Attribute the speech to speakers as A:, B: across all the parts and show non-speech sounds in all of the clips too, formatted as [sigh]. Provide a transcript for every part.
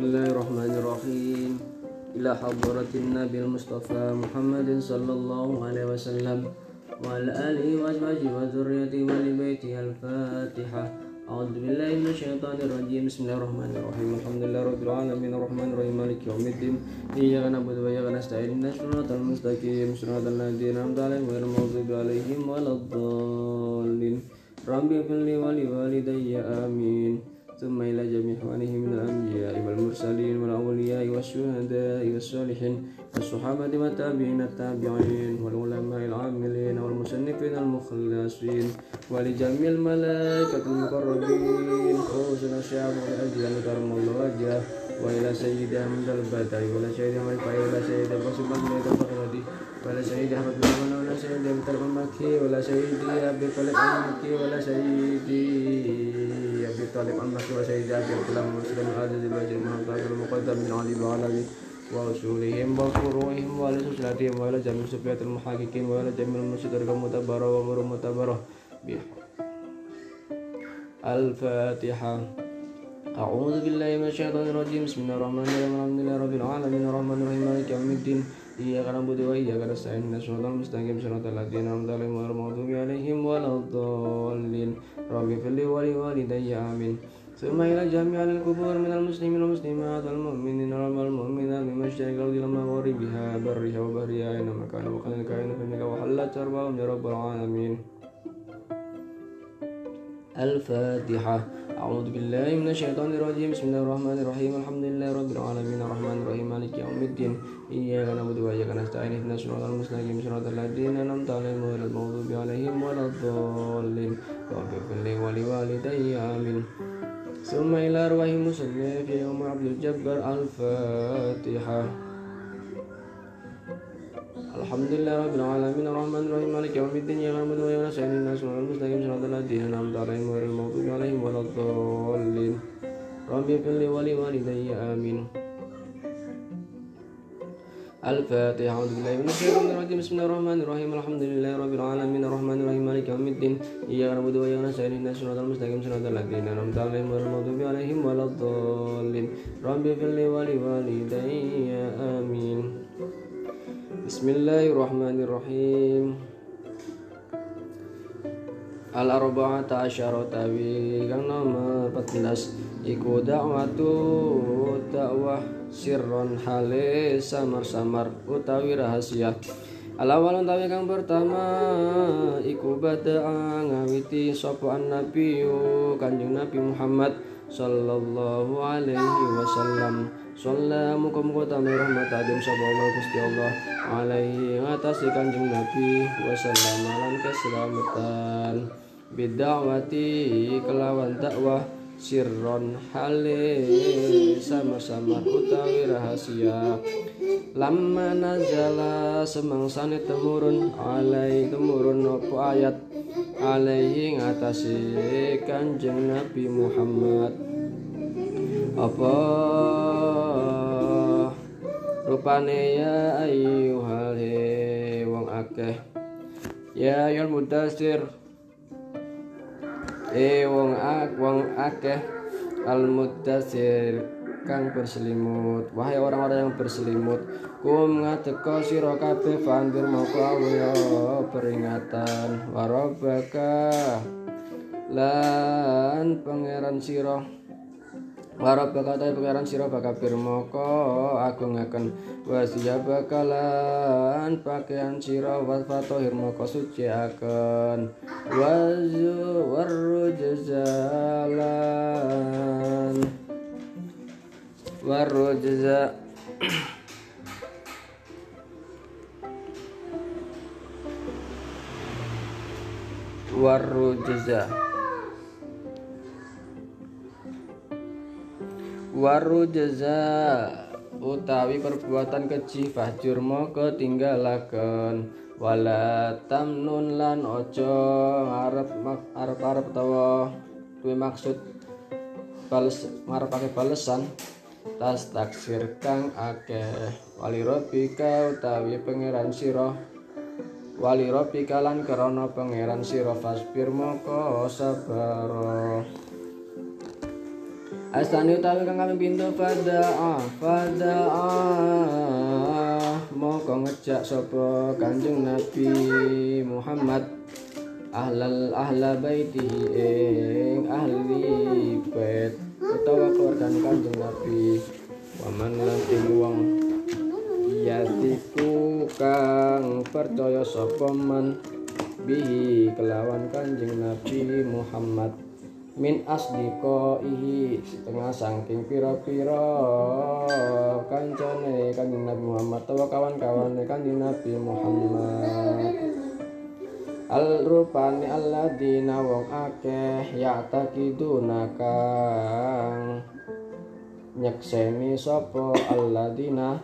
A: الله الرحمن الرحيم إلى حضرة النبي المصطفى محمد صلى الله عليه وسلم وعلى آله وأزواجه وذريته ولبيته الفاتحة أعوذ بالله من الشيطان الرجيم بسم الله الرحمن الرحيم الحمد لله رب العالمين الرحمن الرحيم مالك يوم الدين إياك نعبد وإياك نستعين اهدنا الصراط المستقيم صراط الذين أنعمت عليهم غير المغضوب عليهم ولا الضالين ربي اغفر لي ولوالدي آمين ثم إلى جميع إخوانه من الأنبياء والمرسلين والأولياء والشهداء والصالحين والصحابة والتابعين التابعين والعلماء العاملين والمصنفين المخلصين ولجميع الملائكة المقربين خصوصا الشعب والأجيال كرم الله وإلى سيد أحمد البدري وإلى سيد أحمد وإلى سيد القاسم بن الفقردي وإلى سيد أحمد بن محمد وإلى سيد أبي المكي وإلى سيد أبي طالب المكي وإلى سيد أبي طالب المكي وإلى سيد أبي عبد الله مسلم العزيز الوجه المنطقة المقدم من علي وعلي ورسولهم وفروعهم وعلى سلسلتهم وعلى جميع سفيات المحققين وعلى جميع المرشدين المتبرة وغير المتبرة الفاتحة أعوذ بالله من الشيطان الرجيم بسم الله الرحمن الرحيم الحمد لله رب العالمين الرحمن الرحيم مالك يوم الدين إياك نعبد وإياك نستعين اهدنا الصراط المستقيم صراط الذين أنعمت عليهم غير المغضوب عليهم ولا الضالين رب اغفر لي ولوالدي آمين ثم إلى جميع القبور من المسلمين والمسلمات والمؤمنين والمؤمنات من مشرق الأرض إلى مغاربها برها وبحرها أينما كان وقد كائن فإنك وحلت أرواحهم يا رب العالمين الفاتحة. أعوذ بالله من الشيطان الرجيم. بسم الله الرحمن الرحيم. الحمد لله رب العالمين. الرحمن الرحيم. مالك يوم الدين. إياك نعبد وإياك نستعين. اهدنا الصراط المستقيم. صراط الذين أنعمت عليهم غير المغضوب عليهم ولا الضالين. رب اغفر لي ولوالدي. آمين. ثم إلى أرواح المصلين في يوم عبد الجبار. الفاتحة. الحمد لله رب العالمين الرحمن الرحيم مالك يوم الدين إياك نعبد وإياك نستعين اهدنا الصراط المستقيم صراط الذين أنعمت عليهم غير المغضوب عليهم ولا الضالين رب اغفر لي ولوالدي آمين الفاتحة أعوذ بالله من الشيطان الرجيم بسم الله الرحمن الرحيم الحمد لله رب العالمين الرحمن الرحيم مالك يوم الدين إياك نعبد وإياك نستعين اهدنا الصراط المستقيم صراط الذين أنعمت عليهم غير المغضوب عليهم ولا الضالين رب اغفر لي ولوالدي آمين Bismillahirrahmanirrahim. Al-arba'ata asyaratawi Yang nomor 14 Iku da'watu dakwah sirron hale samar-samar utawi rahasia. Alawal tawi kang pertama iku bada'a ngawiti Sopo'an nabi kanjeng Nabi Muhammad sallallahu alaihi wasallam. Sholla muka muka tamai rahmat adim sapa Allah Gusti Allah. Alaihi ngatasi kanjeng Nabi. Wasallam alam keselamatan. Bidawati kelawan dakwah. Sirron hale sama-sama utawi rahasia. Lama nazala semangsane temurun. Alai temurun opo ayat alaihi ngatasi kanjeng Nabi Muhammad. Apa? Rupane ya ayyuhal he wong akeh. Ya ayyul mudasir e wong ak wong akeh. Al mudasir kang berselimut. Wahai orang-orang yang berselimut kum ngateka sira kabeh fandir moko awya peringatan. Warabaka lan pangeran sira. Warab bakata pangeran sira bakapir moko agungaken wasiya bakalan pakaian sira wasfato hirmoko suci akan wazu warrujazalan warrujza warrujza waru jaza utawi perbuatan keji fahjur moko tinggalaken wala tamnun lan ojo ngarep arep arep utawa duwe maksud bales ngarepake balesan tas taksir kang akeh. Wali robika utawi pangeran sira wali robika lan krana pangeran sira fasbir moko sabar Astani utawi kang kami pintu fadaa fadaa moko ngejak sapa Kanjeng Nabi Muhammad. Ahlal ahla baiti ing ahli bait utawa keluarga Kanjeng Nabi. Waman lan wong. Yatiku kang percaya sapa man bihi kelawan Kanjeng Nabi Muhammad. Min asdiko setengah saking pira-pira kancane kanjeng Nabi Muhammad tawa kawan-kawan kanjeng Nabi Muhammad al rupane alladzina wong akeh ya takiduna kang nyekseni sapa alladzina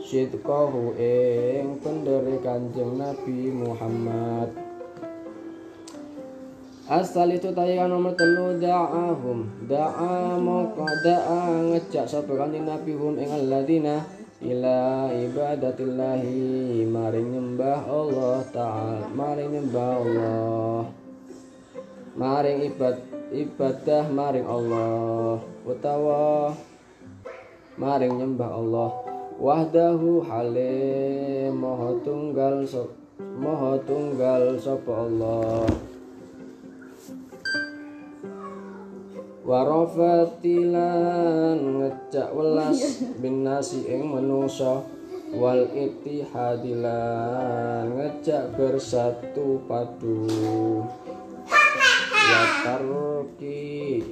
A: sidqahu ing pendere kanjeng Nabi Muhammad. Asal itu tayangan nomor telu da'ahum. Da'a moko da'a ngejak sapa kanjeng Nabi hum ing alladzina ila ibadatillahi maring nyembah Allah taala maring nyembah Allah. Maring ibad ibadah maring Allah. Utawa maring nyembah Allah. Wahdahu halim moho tunggal so, tunggal sapa Allah warafatilan ngecak welas [laughs] bin nasi ing manusa wal ittihadilan ngecak bersatu padu. Wataruki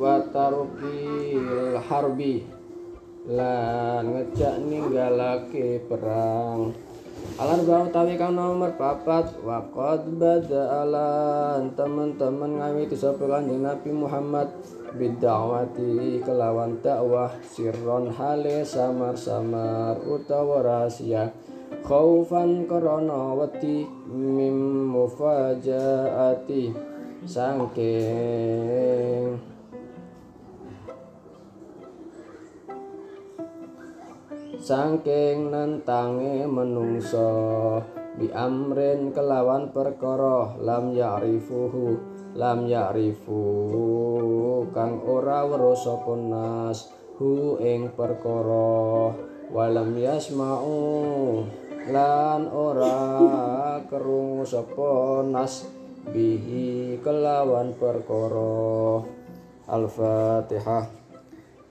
A: wataruki harbi lan ngejak ninggalake perang Alar bau tawi kang nomor papat. Waqad bada'alan Teman-teman ngawiti sapa kanjeng Nabi Muhammad. Bid'awati kelawan dakwah. Sirron hale samar-samar utawa rahasia. Khaufan korona wedi Mim mufajaati. Sangking Sangking nantange menungso. Bi amrin kelawan perkara lam ya'rifuhu lam ya'rifu kang ora weruh sapa nas hu ing perkara. Walam yasma'u lan ora kerungu sapa nas bihi kelawan perkara. Al-Fatihah